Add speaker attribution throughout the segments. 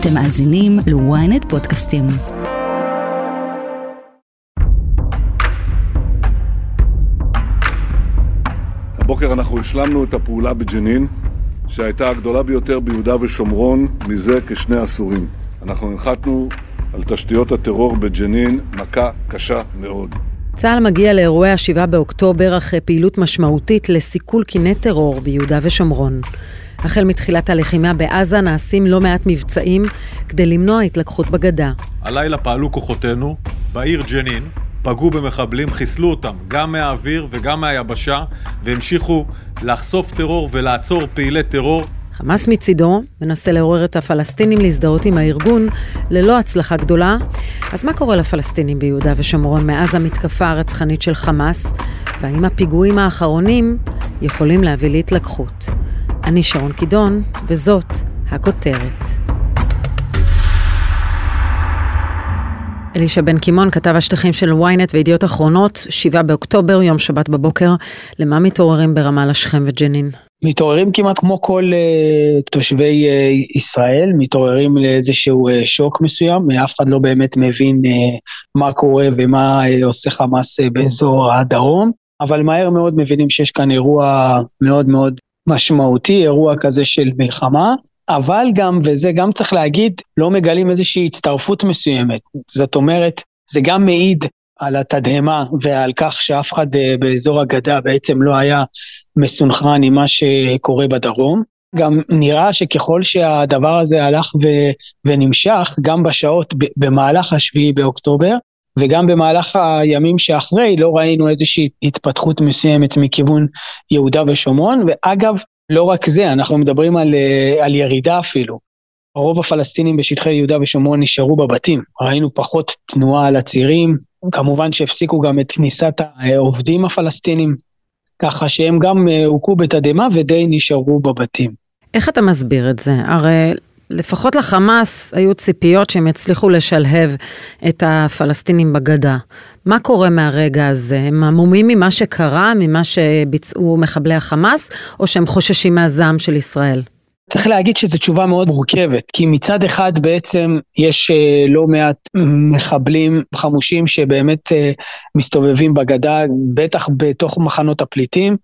Speaker 1: אתם מאזינים ל-ynet פודקאסטים.
Speaker 2: הבוקר אנחנו השלמנו את הפעולה בג'נין, שהייתה הגדולה ביותר ביהודה ושומרון מזה כשני עשורים. אנחנו הנחתנו על תשתיות הטרור בג'נין מכה קשה מאוד.
Speaker 3: צה"ל מגיע לאירועי ה-7 באוקטובר אחרי פעילות משמעותית לסיכול קיני טרור ביהודה ושומרון. החל מתחילת הלחימה בעזה נעשים לא מעט מבצעים כדי למנוע התלקחות בגדה.
Speaker 4: הלילה פעלו כוחותינו בעיר ג'נין, פגעו במחבלים, חיסלו אותם גם מהאוויר וגם מהיבשה, והמשיכו לחשוף טרור ולעצור פעילי טרור.
Speaker 3: חמאס מצידו מנסה לעורר את הפלסטינים להזדהות עם הארגון ללא הצלחה גדולה. אז מה קורה לפלסטינים ביהודה ושומרון מאז המתקפה הרצחנית של חמאס? והאם הפיגועים האחרונים יכולים להביא להתלקחות? אני שרון קידון, וזאת הכותרת. אלישע בן קימון, כתב השטחים של ynet וידיעות אחרונות, 7 באוקטובר, יום שבת בבוקר, למה מתעוררים ברמאללה, שכם וג'נין?
Speaker 5: מתעוררים כמעט כמו כל uh, תושבי uh, ישראל, מתעוררים לאיזשהו uh, שוק מסוים, אף אחד לא באמת מבין uh, מה קורה ומה uh, עושה חמאס uh, באזור הדרום, אבל מהר מאוד מבינים שיש כאן אירוע מאוד מאוד משמעותי, אירוע כזה של מלחמה, אבל גם, וזה גם צריך להגיד, לא מגלים איזושהי הצטרפות מסוימת. זאת אומרת, זה גם מעיד על התדהמה ועל כך שאף אחד באזור הגדה בעצם לא היה מסונכרן עם מה שקורה בדרום. גם נראה שככל שהדבר הזה הלך ו- ונמשך, גם בשעות במהלך השביעי באוקטובר, וגם במהלך הימים שאחרי לא ראינו איזושהי התפתחות מסוימת מכיוון יהודה ושומרון, ואגב, לא רק זה, אנחנו מדברים על, על ירידה אפילו. רוב הפלסטינים בשטחי יהודה ושומרון נשארו בבתים, ראינו פחות תנועה על הצירים, כמובן שהפסיקו גם את כניסת העובדים הפלסטינים, ככה שהם גם הוכו בתדהמה ודי נשארו בבתים.
Speaker 3: איך אתה מסביר את זה? הרי לפחות לחמאס היו ציפיות שהם יצליחו לשלהב את הפלסטינים בגדה. מה קורה מהרגע הזה? הם עמומים ממה שקרה, ממה שביצעו מחבלי החמאס, או שהם חוששים מהזעם של ישראל?
Speaker 5: צריך להגיד שזו תשובה מאוד מורכבת, כי מצד אחד בעצם יש uh, לא מעט מחבלים חמושים שבאמת uh, מסתובבים בגדה, בטח בתוך מחנות הפליטים,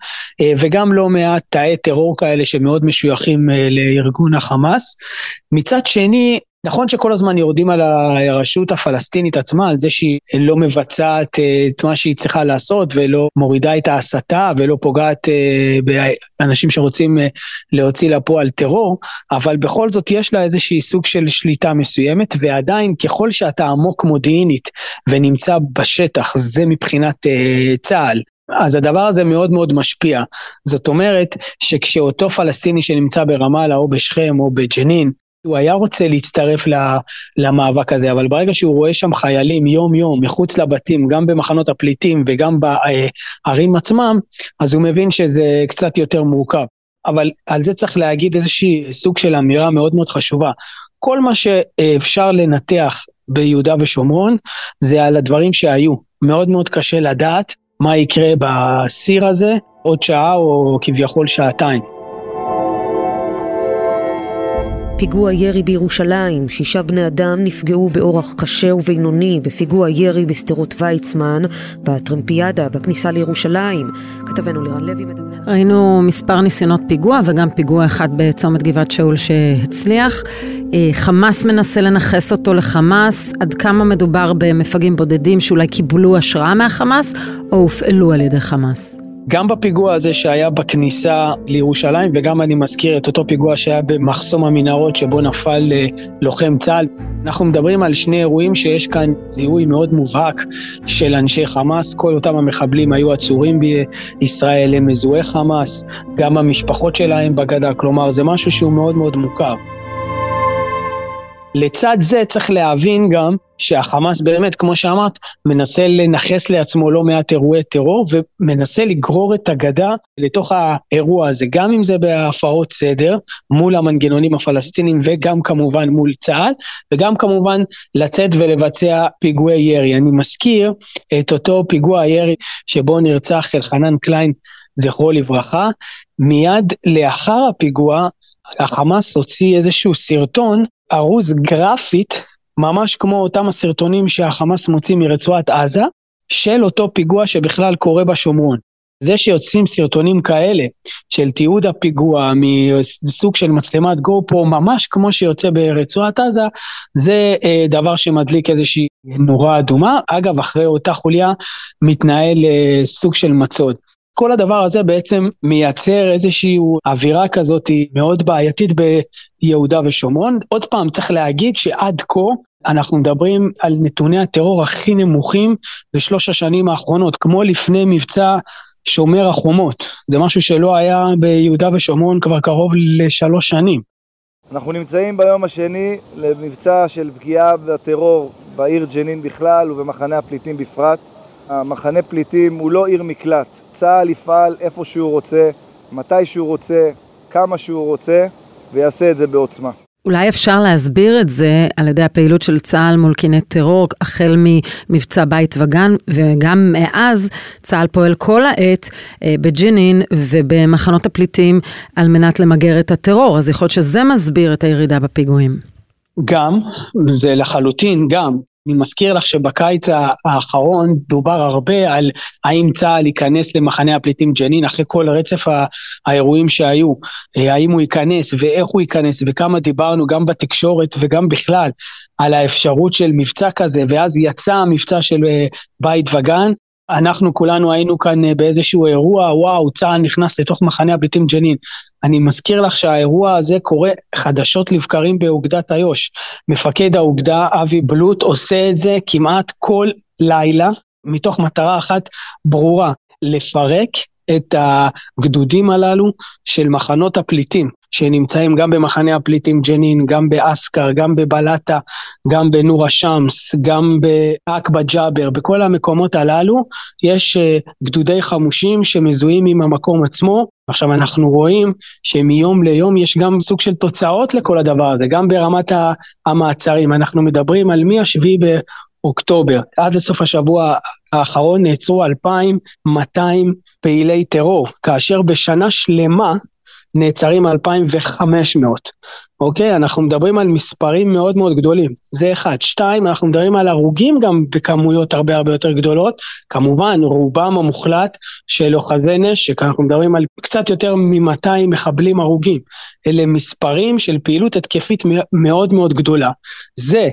Speaker 5: uh, וגם לא מעט תאי טרור כאלה שמאוד משויכים לארגון החמאס. מצד שני, נכון שכל הזמן יורדים על הרשות הפלסטינית עצמה, על זה שהיא לא מבצעת אה, את מה שהיא צריכה לעשות ולא מורידה את ההסתה ולא פוגעת אה, באנשים שרוצים אה, להוציא לפועל טרור, אבל בכל זאת יש לה איזושהי סוג של שליטה מסוימת, ועדיין ככל שאתה עמוק מודיעינית ונמצא בשטח, זה מבחינת צה"ל, אז הדבר הזה מאוד מאוד משפיע. זאת אומרת שכשאותו פלסטיני שנמצא ברמאללה או בשכם או בג'נין, הוא היה רוצה להצטרף למאבק הזה, אבל ברגע שהוא רואה שם חיילים יום-יום מחוץ לבתים, גם במחנות הפליטים וגם בערים עצמם, אז הוא מבין שזה קצת יותר מורכב. אבל על זה צריך להגיד איזושהי סוג של אמירה מאוד מאוד חשובה. כל מה שאפשר לנתח ביהודה ושומרון זה על הדברים שהיו. מאוד מאוד קשה לדעת מה יקרה בסיר הזה עוד שעה או כביכול שעתיים.
Speaker 6: פיגוע ירי בירושלים, שישה בני אדם נפגעו באורח קשה ובינוני בפיגוע ירי בשדרות ויצמן, בטרמפיאדה בכניסה לירושלים. כתבנו לירן לוי מדבר.
Speaker 3: ראינו מספר ניסיונות פיגוע וגם פיגוע אחד בצומת גבעת שאול שהצליח. אה, חמאס מנסה לנכס אותו לחמאס, עד כמה מדובר במפגעים בודדים שאולי קיבלו השראה מהחמאס או הופעלו על ידי חמאס?
Speaker 5: גם בפיגוע הזה שהיה בכניסה לירושלים, וגם אני מזכיר את אותו פיגוע שהיה במחסום המנהרות שבו נפל אה, לוחם צה"ל. אנחנו מדברים על שני אירועים שיש כאן זיהוי מאוד מובהק של אנשי חמאס. כל אותם המחבלים היו עצורים בישראל, הם מזוהי חמאס, גם המשפחות שלהם בגדה, כלומר זה משהו שהוא מאוד מאוד מוכר. לצד זה צריך להבין גם שהחמאס באמת, כמו שאמרת, מנסה לנכס לעצמו לא מעט אירועי טרור ומנסה לגרור את הגדה לתוך האירוע הזה, גם אם זה בהפרות סדר מול המנגנונים הפלסטינים וגם כמובן מול צה"ל, וגם כמובן לצאת ולבצע פיגועי ירי. אני מזכיר את אותו פיגוע ירי שבו נרצח אלחנן קליין, זכרו לברכה, מיד לאחר הפיגוע החמאס הוציא איזשהו סרטון ארוז גרפית, ממש כמו אותם הסרטונים שהחמאס מוציא מרצועת עזה, של אותו פיגוע שבכלל קורה בשומרון. זה שיוצאים סרטונים כאלה של תיעוד הפיגוע מסוג של מצלמת גו פרו, ממש כמו שיוצא ברצועת עזה, זה אה, דבר שמדליק איזושהי נורה אדומה. אגב, אחרי אותה חוליה מתנהל אה, סוג של מצוד. כל הדבר הזה בעצם מייצר איזושהי אווירה כזאת מאוד בעייתית ביהודה ושומרון. עוד פעם, צריך להגיד שעד כה אנחנו מדברים על נתוני הטרור הכי נמוכים בשלוש השנים האחרונות, כמו לפני מבצע שומר החומות. זה משהו שלא היה ביהודה ושומרון כבר קרוב לשלוש שנים.
Speaker 7: אנחנו נמצאים ביום השני למבצע של פגיעה בטרור בעיר ג'נין בכלל ובמחנה הפליטים בפרט. המחנה פליטים הוא לא עיר מקלט. צה"ל יפעל איפה שהוא רוצה, מתי שהוא רוצה, כמה שהוא רוצה, ויעשה את זה בעוצמה.
Speaker 3: אולי אפשר להסביר את זה על ידי הפעילות של צה"ל מול קיני טרור, החל ממבצע בית וגן, וגם מאז צה"ל פועל כל העת אה, בג'נין ובמחנות הפליטים על מנת למגר את הטרור, אז יכול להיות שזה מסביר את הירידה בפיגועים.
Speaker 5: גם, זה לחלוטין גם, אני מזכיר לך שבקיץ האחרון דובר הרבה על האם צה"ל ייכנס למחנה הפליטים ג'נין אחרי כל רצף האירועים שהיו, אה, האם הוא ייכנס ואיך הוא ייכנס וכמה דיברנו גם בתקשורת וגם בכלל על האפשרות של מבצע כזה ואז יצא המבצע של אה, בית וגן אנחנו כולנו היינו כאן אה, באיזשהו אירוע, וואו, צה"ל נכנס לתוך מחנה הפליטים ג'נין. אני מזכיר לך שהאירוע הזה קורה חדשות לבקרים באוגדת איו"ש. מפקד האוגדה, אבי בלוט, עושה את זה כמעט כל לילה, מתוך מטרה אחת ברורה, לפרק את הגדודים הללו של מחנות הפליטים. שנמצאים גם במחנה הפליטים ג'נין, גם באסכר, גם בבלטה, גם בנור א-שמס, גם בעכבה ג'אבר, בכל המקומות הללו יש אה, גדודי חמושים שמזוהים עם המקום עצמו. עכשיו אנחנו רואים שמיום ליום יש גם סוג של תוצאות לכל הדבר הזה, גם ברמת המעצרים. אנחנו מדברים על מ-7 באוקטובר, עד לסוף השבוע האחרון נעצרו 2,200 פעילי טרור, כאשר בשנה שלמה נעצרים 2,500, אוקיי? אנחנו מדברים על מספרים מאוד מאוד גדולים, זה אחד. שתיים, אנחנו מדברים על הרוגים גם בכמויות הרבה הרבה יותר גדולות. כמובן, רובם המוחלט של אוחזי נשק, אנחנו מדברים על קצת יותר מ-200 מחבלים הרוגים. אלה מספרים של פעילות התקפית מאוד מאוד גדולה. זה,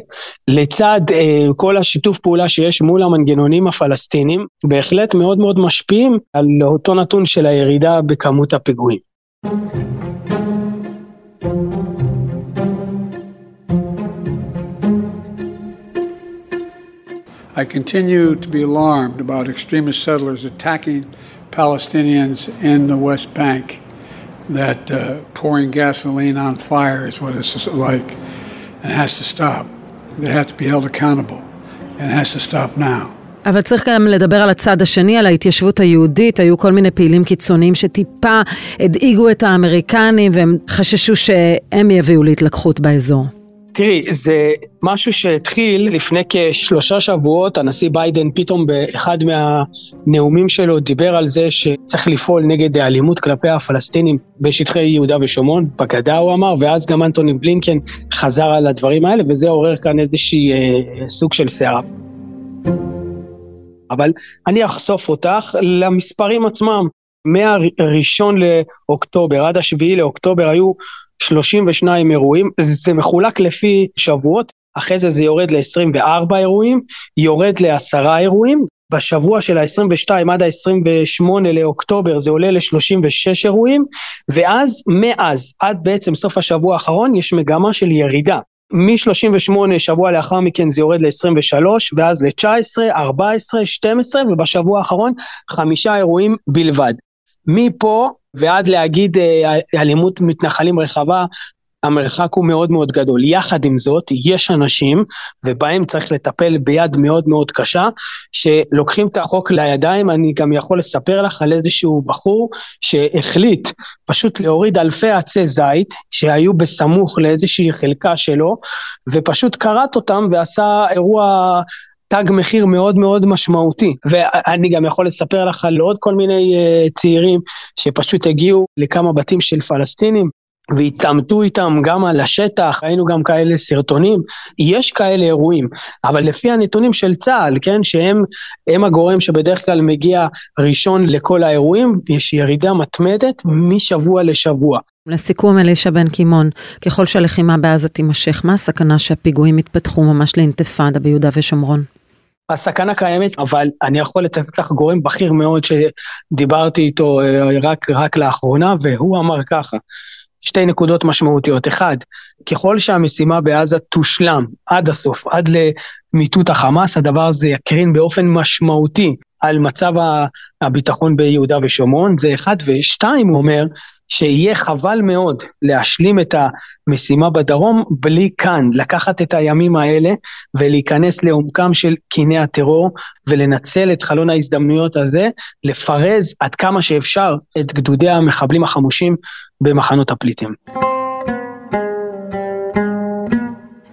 Speaker 5: לצד אה, כל השיתוף פעולה שיש מול המנגנונים הפלסטינים, בהחלט מאוד מאוד משפיעים על אותו נתון של הירידה בכמות הפיגועים.
Speaker 8: I continue to be alarmed about extremist settlers attacking Palestinians in the West Bank. That uh, pouring gasoline on fire is what it's like, it has to stop. They have to be held accountable, and it has to stop now.
Speaker 3: אבל צריך גם לדבר על הצד השני, על ההתיישבות היהודית. היו כל מיני פעילים קיצוניים שטיפה הדאיגו את האמריקנים והם חששו שהם יביאו להתלקחות באזור.
Speaker 5: תראי, זה משהו שהתחיל לפני כשלושה שבועות, הנשיא ביידן פתאום באחד מהנאומים שלו דיבר על זה שצריך לפעול נגד האלימות כלפי הפלסטינים בשטחי יהודה ושומרון, בגדה הוא אמר, ואז גם אנטוני בלינקן חזר על הדברים האלה, וזה עורר כאן איזושהי אה, סוג של סערה. אבל אני אחשוף אותך למספרים עצמם. מהראשון לאוקטובר עד השביעי לאוקטובר היו 32 אירועים, זה מחולק לפי שבועות, אחרי זה זה יורד ל-24 אירועים, יורד ל-10 אירועים, בשבוע של ה-22 עד ה-28 לאוקטובר זה עולה ל-36 אירועים, ואז, מאז, עד בעצם סוף השבוע האחרון, יש מגמה של ירידה. מ-38 שבוע לאחר מכן זה יורד ל-23, ואז ל-19, 14, 12, ובשבוע האחרון חמישה אירועים בלבד. מפה ועד להגיד אה, אלימות מתנחלים רחבה, המרחק הוא מאוד מאוד גדול. יחד עם זאת, יש אנשים, ובהם צריך לטפל ביד מאוד מאוד קשה, שלוקחים את החוק לידיים, אני גם יכול לספר לך על איזשהו בחור שהחליט פשוט להוריד אלפי עצי זית שהיו בסמוך לאיזושהי חלקה שלו, ופשוט כרת אותם ועשה אירוע תג מחיר מאוד מאוד משמעותי. ואני גם יכול לספר לך על עוד כל מיני uh, צעירים שפשוט הגיעו לכמה בתים של פלסטינים, והתעמתו איתם גם על השטח, ראינו גם כאלה סרטונים, יש כאלה אירועים, אבל לפי הנתונים של צה"ל, כן, שהם הגורם שבדרך כלל מגיע ראשון לכל האירועים, יש ירידה מתמדת משבוע לשבוע.
Speaker 3: לסיכום, אלישע בן קימון, ככל שהלחימה בעזה תימשך, מה הסכנה שהפיגועים יתפתחו ממש לאינתיפאדה ביהודה ושומרון?
Speaker 5: הסכנה קיימת, אבל אני יכול לצטט לך גורם בכיר מאוד שדיברתי איתו אה, רק, רק לאחרונה, והוא אמר ככה, שתי נקודות משמעותיות. אחד, ככל שהמשימה בעזה תושלם עד הסוף, עד למיטוט החמאס, הדבר הזה יקרין באופן משמעותי על מצב הביטחון ביהודה ושומרון, זה אחד. ושתיים, הוא אומר, שיהיה חבל מאוד להשלים את המשימה בדרום בלי כאן, לקחת את הימים האלה ולהיכנס לעומקם של קיני הטרור ולנצל את חלון ההזדמנויות הזה, לפרז עד כמה שאפשר את גדודי המחבלים החמושים במחנות הפליטים.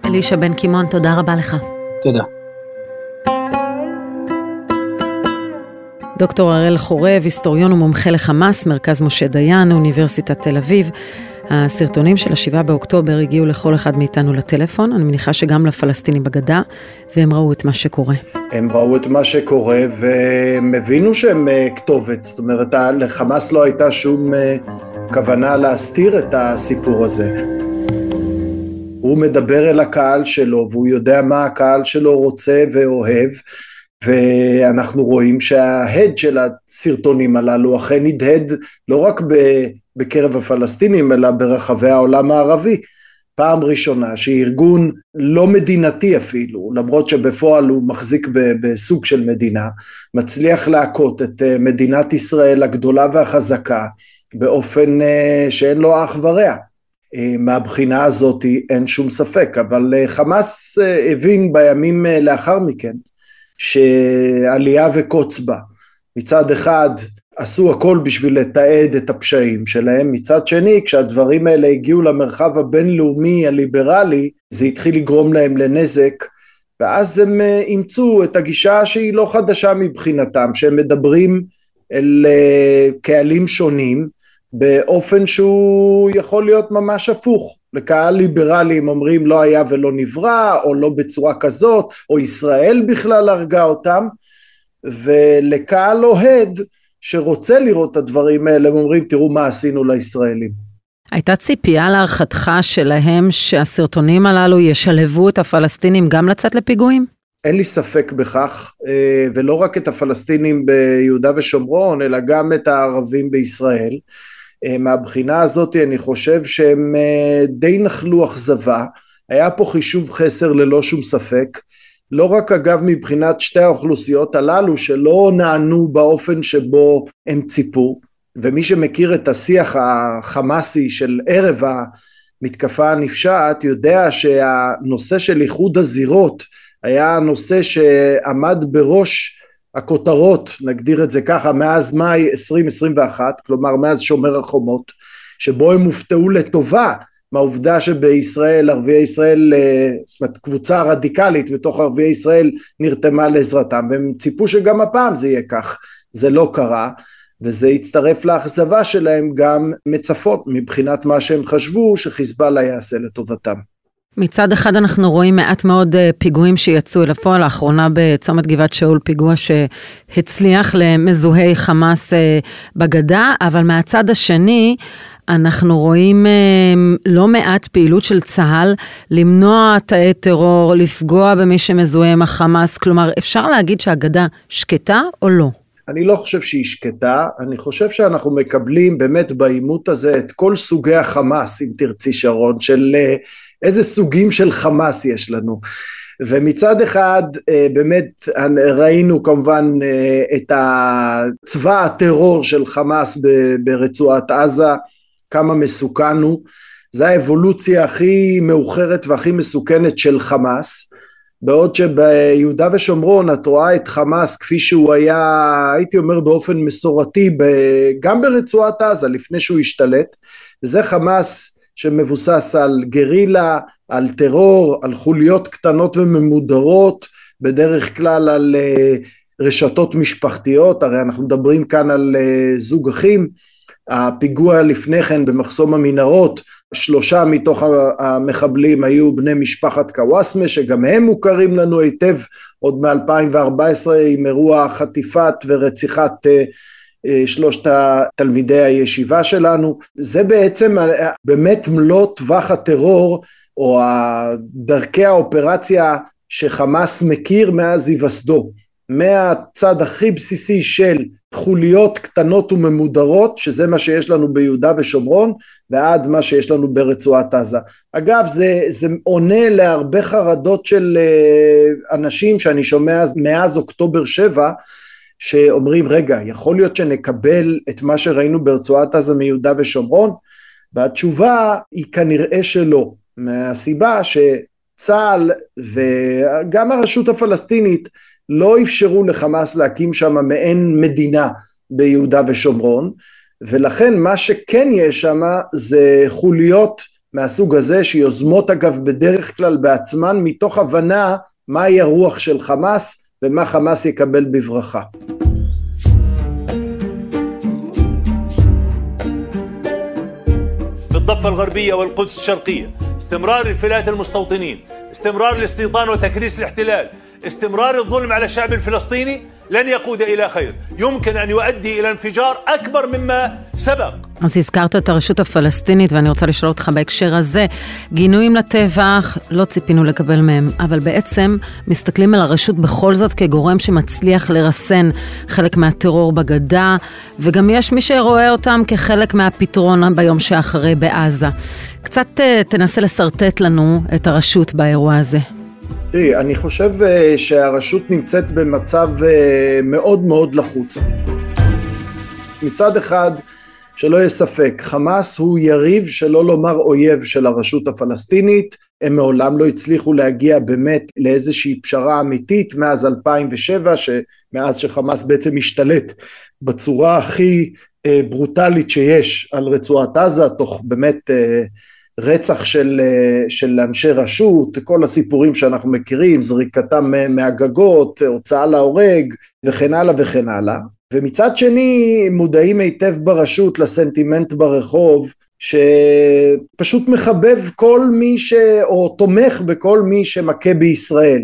Speaker 3: אלישע בן קימון, תודה רבה לך.
Speaker 5: תודה.
Speaker 3: דוקטור הראל חורב, היסטוריון ומומחה לחמאס, מרכז משה דיין, אוניברסיטת תל אביב. הסרטונים של השבעה באוקטובר הגיעו לכל אחד מאיתנו לטלפון, אני מניחה שגם לפלסטינים בגדה, והם ראו את מה שקורה.
Speaker 9: הם ראו את מה שקורה והם הבינו שהם אה, כתובת, זאת אומרת, לחמאס לא הייתה שום אה, כוונה להסתיר את הסיפור הזה. הוא מדבר אל הקהל שלו והוא יודע מה הקהל שלו רוצה ואוהב ואנחנו רואים שההד של הסרטונים הללו אכן הדהד לא רק בקרב הפלסטינים אלא ברחבי העולם הערבי. פעם ראשונה שארגון לא מדינתי אפילו, למרות שבפועל הוא מחזיק בסוג של מדינה, מצליח להכות את אה, מדינת ישראל הגדולה והחזקה באופן אה, שאין לו אח ורע. אה, מהבחינה הזאת אין שום ספק, אבל חמאס הבין בימים לאחר מכן שעלייה וקוץ בה. מצד אחד עשו הכל בשביל לתעד את הפשעים שלהם, מצד שני כשהדברים האלה הגיעו למרחב הבינלאומי הליברלי זה התחיל לגרום להם לנזק ואז הם אה, אימצו את הגישה שהיא לא חדשה מבחינתם, שהם מדברים אל אה, קהלים שונים באופן שהוא יכול להיות ממש הפוך. לקהל ליברלי אומרים לא היה ולא נברא, או לא בצורה כזאת, או ישראל בכלל הרגה אותם, ולקהל אוהד שרוצה לראות את הדברים האלה, הם אומרים תראו מה עשינו לישראלים.
Speaker 3: הייתה ציפייה להערכתך שלהם שהסרטונים הללו ישלבו את הפלסטינים גם לצאת לפיגועים?
Speaker 9: אין לי ספק בכך, אה, ולא רק את הפלסטינים ביהודה ושומרון, אלא גם את הערבים בישראל. אה, מהבחינה הזאת אני חושב שהם אה, די נחלו אכזבה, היה פה חישוב חסר ללא שום ספק, לא רק אגב מבחינת שתי האוכלוסיות הללו שלא נענו באופן שבו הם ציפו, ומי שמכיר את השיח החמאסי של ערב המתקפה הנפשעת יודע שהנושא של איחוד הזירות היה הנושא שעמד בראש הכותרות, נגדיר את זה ככה, מאז מאי 2021, כלומר מאז שומר החומות, שבו הם הופתעו לטובה מהעובדה שבישראל, ערביי ישראל, אה, זאת אומרת קבוצה רדיקלית בתוך ערביי ישראל נרתמה לעזרתם, והם ציפו שגם הפעם זה יהיה כך, זה לא קרה, וזה הצטרף לאכזבה שלהם גם מצפון, מבחינת מה שהם חשבו שחיזבאללה יעשה לטובתם.
Speaker 3: מצד אחד אנחנו רואים מעט מאוד אה, פיגועים שיצאו אל הפועל, לאחרונה בצומת גבעת שאול פיגוע שהצליח למזוהי חמאס אה, בגדה, אבל מהצד השני אנחנו רואים אה, לא מעט פעילות של צה"ל למנוע תאי טרור, לפגוע במי שמזוהה עם החמאס, כלומר אפשר להגיד שהגדה שקטה או לא?
Speaker 9: אני לא חושב שהיא שקטה, אני חושב שאנחנו מקבלים באמת בעימות הזה את כל סוגי החמאס, אם תרצי שרון, של איזה סוגים של חמאס יש לנו. ומצד אחד אה, באמת ראינו כמובן אה, את צבא הטרור של חמאס ברצועת עזה, כמה מסוכן הוא, זה האבולוציה הכי מאוחרת והכי מסוכנת של חמאס, בעוד שביהודה ושומרון את רואה את חמאס כפי שהוא היה, הייתי אומר באופן מסורתי, גם ברצועת עזה לפני שהוא השתלט, וזה חמאס שמבוסס על גרילה, על טרור, על חוליות קטנות וממודרות, בדרך כלל על uh, רשתות משפחתיות, הרי אנחנו מדברים כאן על uh, זוג אחים, הפיגוע לפני כן במחסום המנהרות, שלושה מתוך המחבלים היו בני משפחת קוואסמה שגם הם מוכרים לנו היטב עוד מ-2014 עם אירוע חטיפת ורציחת אה, אה, שלושת תלמידי הישיבה שלנו. זה בעצם באמת מלוא טווח הטרור או דרכי האופרציה שחמאס מכיר מאז היווסדו. מהצד הכי בסיסי של חוליות קטנות וממודרות, שזה מה שיש לנו ביהודה ושומרון, ועד מה שיש לנו ברצועת עזה. אגב, זה, זה עונה להרבה חרדות של אה, אנשים שאני שומע מאז אוקטובר 7, שאומרים, רגע, יכול להיות שנקבל את מה שראינו ברצועת עזה מיהודה ושומרון? והתשובה היא כנראה שלא, מהסיבה שצה"ל וגם הרשות הפלסטינית לא אפשרו לחמאס להקים שם מעין מדינה ביהודה ושומרון ולכן מה שכן יש שם זה חוליות מהסוג הזה שיוזמות אגב בדרך כלל בעצמן מתוך הבנה מהי הרוח של חמאס ומה חמאס יקבל בברכה.
Speaker 10: الضفة الغربية والقدس الشرقية استمرار انفلات المستوطنين استمرار الاستيطان وتكريس الاحتلال استمرار الظلم على الشعب الفلسطيني لن يقود إلى خير يمكن أن يؤدي إلى انفجار أكبر مما سبق
Speaker 3: אז הזכרת את הרשות הפלסטינית ואני רוצה לשאול אותך בהקשר הזה, גינויים לטבח לא ציפינו לקבל מהם, אבל בעצם מסתכלים על הרשות בכל זאת כגורם שמצליח לרסן חלק מהטרור בגדה, וגם יש מי שרואה אותם כחלק מהפתרון ביום שאחרי בעזה. קצת אה, תנסה לשרטט לנו את הרשות באירוע הזה.
Speaker 9: תראי, אני חושב אה, שהרשות נמצאת במצב אה, מאוד מאוד לחוץ. מצד אחד, שלא יהיה ספק, חמאס הוא יריב שלא לומר אויב של הרשות הפלסטינית, הם מעולם לא הצליחו להגיע באמת לאיזושהי פשרה אמיתית מאז 2007, מאז שחמאס בעצם השתלט בצורה הכי אה, ברוטלית שיש על רצועת עזה, תוך באמת רצח של, אה, של אנשי רשות, כל הסיפורים שאנחנו מכירים, זריקתם מהגגות, הוצאה להורג וכן הלאה וכן הלאה. ומצד שני מודעים היטב ברשות לסנטימנט ברחוב שפשוט מחבב כל מי ש... או תומך בכל מי שמכה בישראל.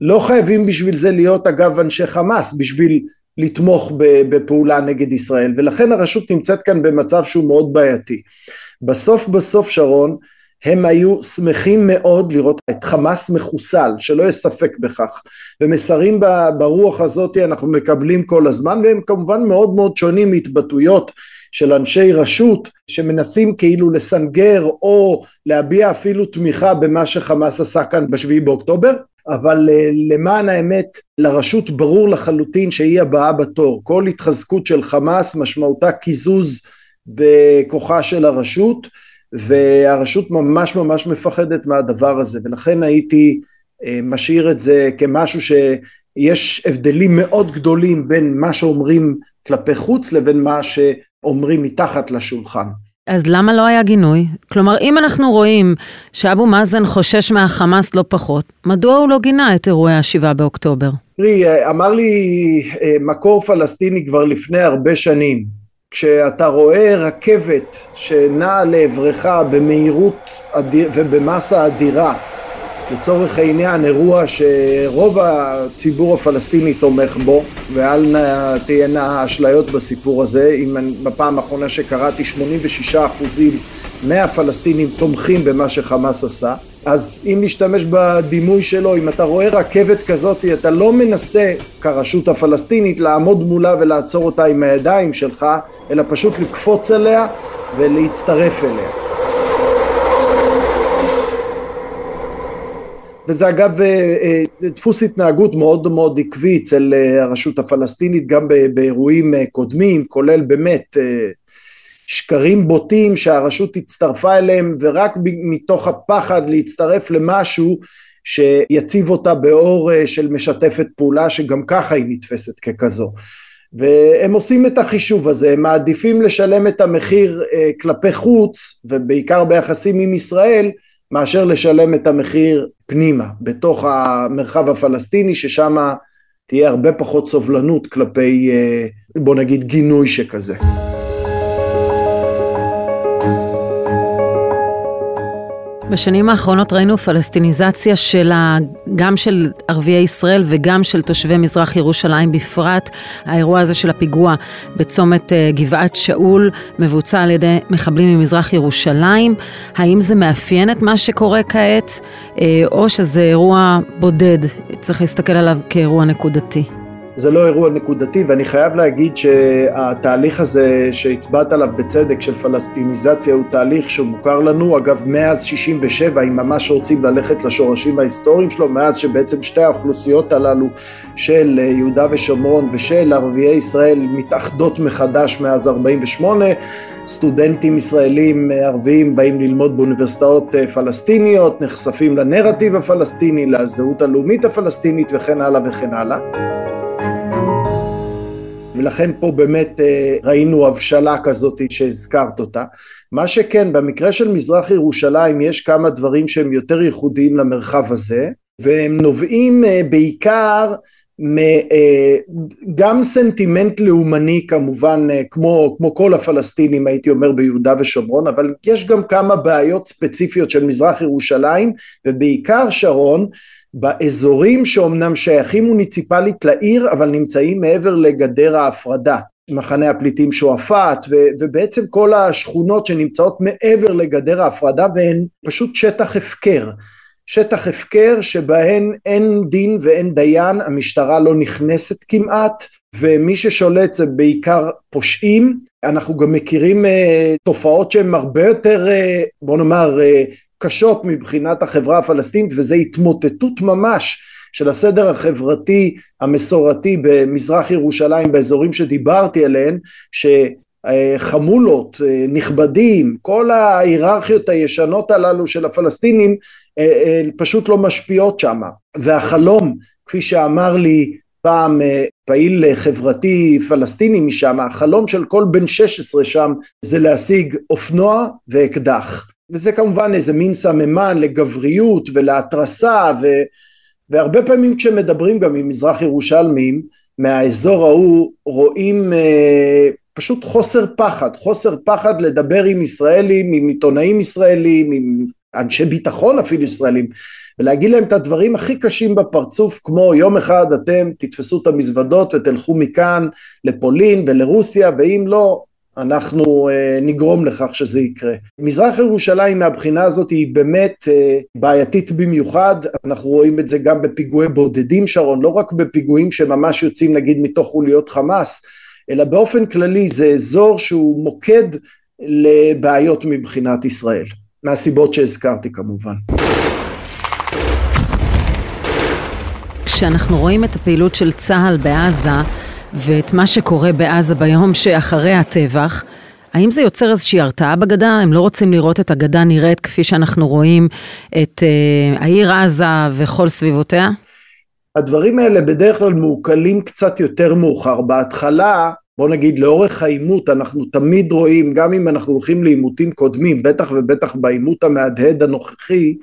Speaker 9: לא חייבים בשביל זה להיות אגב אנשי חמאס, בשביל לתמוך בפעולה נגד ישראל, ולכן הרשות נמצאת כאן במצב שהוא מאוד בעייתי. בסוף בסוף שרון הם היו שמחים מאוד לראות את חמאס מחוסל, שלא יש ספק בכך, ומסרים ברוח הזאת אנחנו מקבלים כל הזמן, והם כמובן מאוד מאוד שונים מהתבטאויות של אנשי רשות שמנסים כאילו לסנגר או להביע אפילו תמיכה במה שחמאס עשה כאן בשביעי באוקטובר, אבל אה, למען האמת לרשות ברור לחלוטין שהיא הבאה בתור, כל התחזקות של חמאס משמעותה קיזוז בכוחה של הרשות והרשות ממש ממש מפחדת מהדבר הזה ולכן הייתי אה, משאיר את זה כמשהו שיש הבדלים מאוד גדולים בין מה שאומרים כלפי חוץ לבין מה שאומרים מתחת לשולחן.
Speaker 3: אז למה לא היה גינוי? כלומר, אם אנחנו רואים שאבו מאזן חושש מהחמאס לא פחות, מדוע הוא לא גינה את אירועי השבעה באוקטובר?
Speaker 9: תראי, אה, אמר לי אה, מקור פלסטיני כבר לפני הרבה שנים, כשאתה רואה רכבת שנעה לעברך במהירות אדיר, ובמסה אדירה לצורך העניין אירוע שרוב הציבור הפלסטיני תומך בו ואל תהיינה אשליות בסיפור הזה. אם בפעם האחרונה שקראתי 86 אחוזים מהפלסטינים תומכים במה שחמאס עשה. אז אם נשתמש בדימוי שלו אם אתה רואה רכבת כזאת אתה לא מנסה כרשות הפלסטינית לעמוד מולה ולעצור אותה עם הידיים שלך אלא פשוט לקפוץ עליה ולהצטרף אליה וזה אגב אה, אה, דפוס התנהגות מאוד מאוד עקבי אצל אה, הרשות הפלסטינית גם באירועים קודמים כולל באמת שקרים בוטים שהרשות הצטרפה אליהם ורק מתוך הפחד להצטרף למשהו שיציב אותה באור של משתפת פעולה שגם ככה היא נתפסת ככזו. והם עושים את החישוב הזה, הם מעדיפים לשלם את המחיר כלפי חוץ ובעיקר ביחסים עם ישראל מאשר לשלם את המחיר פנימה, בתוך המרחב הפלסטיני, ששם תהיה הרבה פחות סובלנות כלפי, אה, בוא נגיד, גינוי שכזה.
Speaker 3: בשנים האחרונות ראינו פלסטיניזציה של ה... גם של ערביי ישראל וגם של תושבי מזרח ירושלים בפרט. האירוע הזה של הפיגוע בצומת אה, גבעת שאול מבוצע על ידי מחבלים ממזרח ירושלים. האם זה מאפיין את מה שקורה כעת, אה, או שזה אירוע בודד, צריך להסתכל עליו כאירוע נקודתי?
Speaker 9: זה לא אירוע נקודתי ואני חייב להגיד שהתהליך הזה שהצבעת עליו בצדק של פלסטיניזציה הוא תהליך שמוכר לנו. אגב מאז 67 אם ממש רוצים ללכת לשורשים ההיסטוריים שלו מאז שבעצם שתי האוכלוסיות הללו של יהודה ושומרון ושל ערביי ישראל מתאחדות מחדש מאז 48 סטודנטים ישראלים ערביים באים ללמוד באוניברסיטאות פלסטיניות נחשפים לנרטיב הפלסטיני לזהות הלאומית הפלסטינית וכן הלאה וכן הלאה ולכן פה באמת אה, ראינו הבשלה כזאת שהזכרת אותה. מה שכן, במקרה של מזרח ירושלים יש כמה דברים שהם יותר ייחודיים למרחב הזה, והם נובעים אה, בעיקר אה, גם סנטימנט לאומני כמובן כמו, כמו כל הפלסטינים הייתי אומר ביהודה ושומרון אבל יש גם כמה בעיות ספציפיות של מזרח ירושלים ובעיקר שרון באזורים שאומנם שייכים מוניציפלית לעיר אבל נמצאים מעבר לגדר ההפרדה. מחנה הפליטים שועפאט ובעצם כל השכונות שנמצאות מעבר לגדר ההפרדה והן פשוט שטח הפקר. שטח הפקר שבהן אין דין ואין דיין המשטרה לא נכנסת כמעט ומי ששולט זה בעיקר פושעים. אנחנו גם מכירים uh, תופעות שהן הרבה יותר uh, בוא נאמר uh, קשות מבחינת החברה הפלסטינית וזה התמוטטות ממש של הסדר החברתי המסורתי במזרח ירושלים באזורים שדיברתי עליהן שחמולות, נכבדים, כל ההיררכיות הישנות הללו של הפלסטינים אה, אה, פשוט לא משפיעות שם. והחלום כפי שאמר לי פעם אה, פעיל חברתי פלסטיני משם, החלום של כל בן 16 שם זה להשיג אופנוע ואקדח וזה כמובן איזה מין סממן לגבריות ולהתרסה ו, והרבה פעמים כשמדברים גם עם מזרח ירושלמים מהאזור ההוא רואים אה, פשוט חוסר פחד, חוסר פחד לדבר עם ישראלים, עם עיתונאים ישראלים, עם אנשי ביטחון אפילו ישראלים ולהגיד להם את הדברים הכי קשים בפרצוף כמו יום אחד אתם תתפסו את המזוודות ותלכו מכאן לפולין ולרוסיה ואם לא אנחנו אה, נגרום לכך שזה יקרה. מזרח ירושלים מהבחינה הזאת היא באמת אה, בעייתית במיוחד, אנחנו רואים את זה גם בפיגועי בודדים שרון, לא רק בפיגועים שממש יוצאים נגיד מתוך חוליות חמאס, אלא באופן כללי זה אזור שהוא מוקד לבעיות מבחינת ישראל, מהסיבות שהזכרתי כמובן.
Speaker 3: כשאנחנו רואים את הפעילות של צה"ל בעזה, ואת מה שקורה בעזה ביום שאחרי הטבח, האם זה יוצר איזושהי הרתעה בגדה? הם לא רוצים לראות את הגדה נראית כפי שאנחנו רואים את אה, העיר עזה וכל סביבותיה?
Speaker 9: הדברים האלה בדרך כלל מעוקלים קצת יותר מאוחר. בהתחלה, בוא נגיד לאורך העימות, אנחנו תמיד רואים, גם אם אנחנו הולכים לעימותים קודמים, בטח ובטח בעימות המהדהד הנוכחי,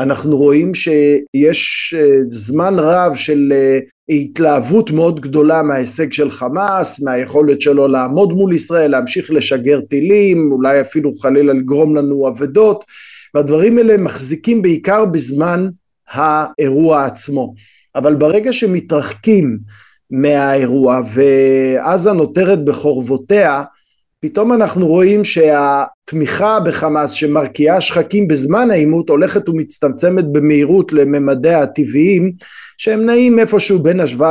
Speaker 9: אנחנו רואים שיש אה, זמן רב של אה, התלהבות מאוד גדולה מההישג של חמאס, מהיכולת שלו לעמוד מול ישראל, להמשיך לשגר טילים, אולי אפילו חלילה לגרום לנו אבדות, והדברים האלה מחזיקים בעיקר בזמן האירוע עצמו. אבל ברגע שמתרחקים מהאירוע ועזה נותרת בחורבותיה, פתאום אנחנו רואים שהתמיכה בחמאס שמרקיעה שחקים בזמן העימות הולכת ומצטמצמת במהירות לממדיה הטבעיים שהם נעים איפשהו בין ה-17%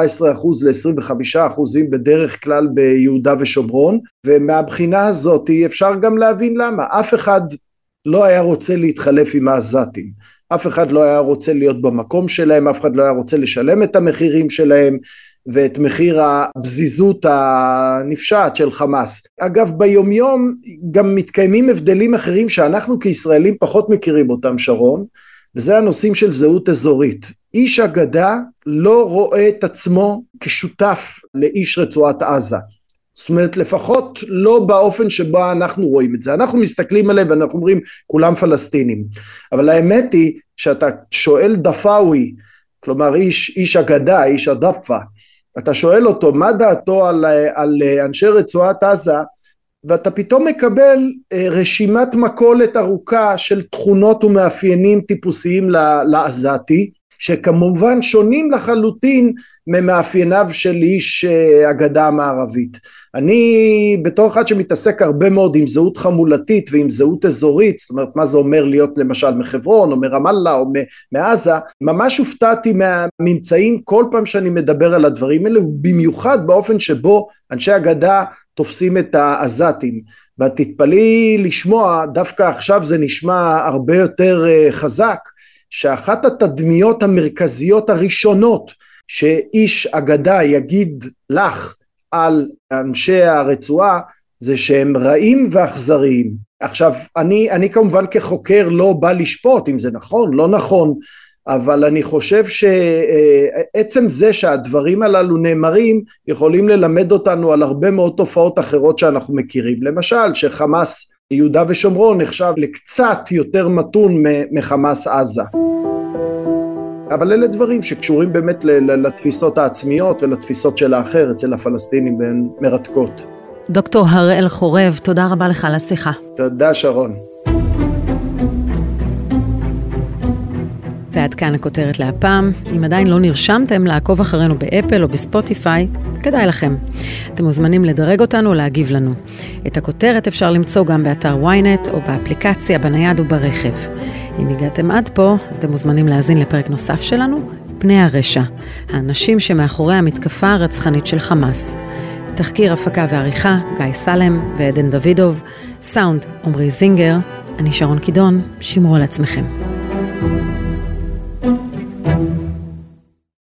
Speaker 9: ל-25% בדרך כלל ביהודה ושומרון ומהבחינה הזאת אפשר גם להבין למה. אף אחד לא היה רוצה להתחלף עם העזתים. אף אחד לא היה רוצה להיות במקום שלהם אף אחד לא היה רוצה לשלם את המחירים שלהם ואת מחיר הבזיזות הנפשעת של חמאס. אגב ביומיום גם מתקיימים הבדלים אחרים שאנחנו כישראלים פחות מכירים אותם שרון וזה הנושאים של זהות אזורית. איש אגדה לא רואה את עצמו כשותף לאיש רצועת עזה. זאת אומרת לפחות לא באופן שבו אנחנו רואים את זה. אנחנו מסתכלים עליהם ואנחנו אומרים כולם פלסטינים. אבל האמת היא שאתה שואל דפאווי, כלומר איש, איש אגדה, איש הדפה, אתה שואל אותו מה דעתו על, על אנשי רצועת עזה, ואתה פתאום מקבל אה, רשימת מכולת ארוכה של תכונות ומאפיינים טיפוסיים לעזתי, שכמובן שונים לחלוטין ממאפייניו של איש אה, הגדה המערבית. אני בתור אחד שמתעסק הרבה מאוד עם זהות חמולתית ועם זהות אזורית, זאת אומרת מה זה אומר להיות למשל מחברון או מרמאללה או מעזה, ממש הופתעתי מהממצאים כל פעם שאני מדבר על הדברים האלה, ובמיוחד באופן שבו אנשי הגדה תופסים את העזתים. ואת תתפלאי לשמוע, דווקא עכשיו זה נשמע הרבה יותר אה, חזק, שאחת התדמיות המרכזיות הראשונות שאיש אגדה יגיד לך על אנשי הרצועה זה שהם רעים ואכזריים. עכשיו אני, אני כמובן כחוקר לא בא לשפוט אם זה נכון לא נכון אבל אני חושב שעצם זה שהדברים הללו נאמרים יכולים ללמד אותנו על הרבה מאוד תופעות אחרות שאנחנו מכירים למשל שחמאס יהודה ושומרון נחשב לקצת יותר מתון מחמאס עזה אבל אלה דברים שקשורים באמת לתפיסות העצמיות ולתפיסות של האחר אצל הפלסטינים והן מרתקות.
Speaker 3: דוקטור הראל חורב, תודה רבה לך על השיחה.
Speaker 9: תודה שרון.
Speaker 3: ועד כאן הכותרת להפעם. אם עדיין לא נרשמתם לעקוב אחרינו באפל או בספוטיפיי, כדאי לכם. אתם מוזמנים לדרג אותנו ולהגיב לנו. את הכותרת אפשר למצוא גם באתר ynet או באפליקציה, בנייד וברכב. אם הגעתם עד פה, אתם מוזמנים להאזין לפרק נוסף שלנו, פני הרשע, האנשים שמאחורי המתקפה הרצחנית של חמאס. תחקיר הפקה ועריכה, גיא סלם ועדן דוידוב, סאונד, עמרי זינגר, אני שרון קידון, שמרו על עצמכם. thank you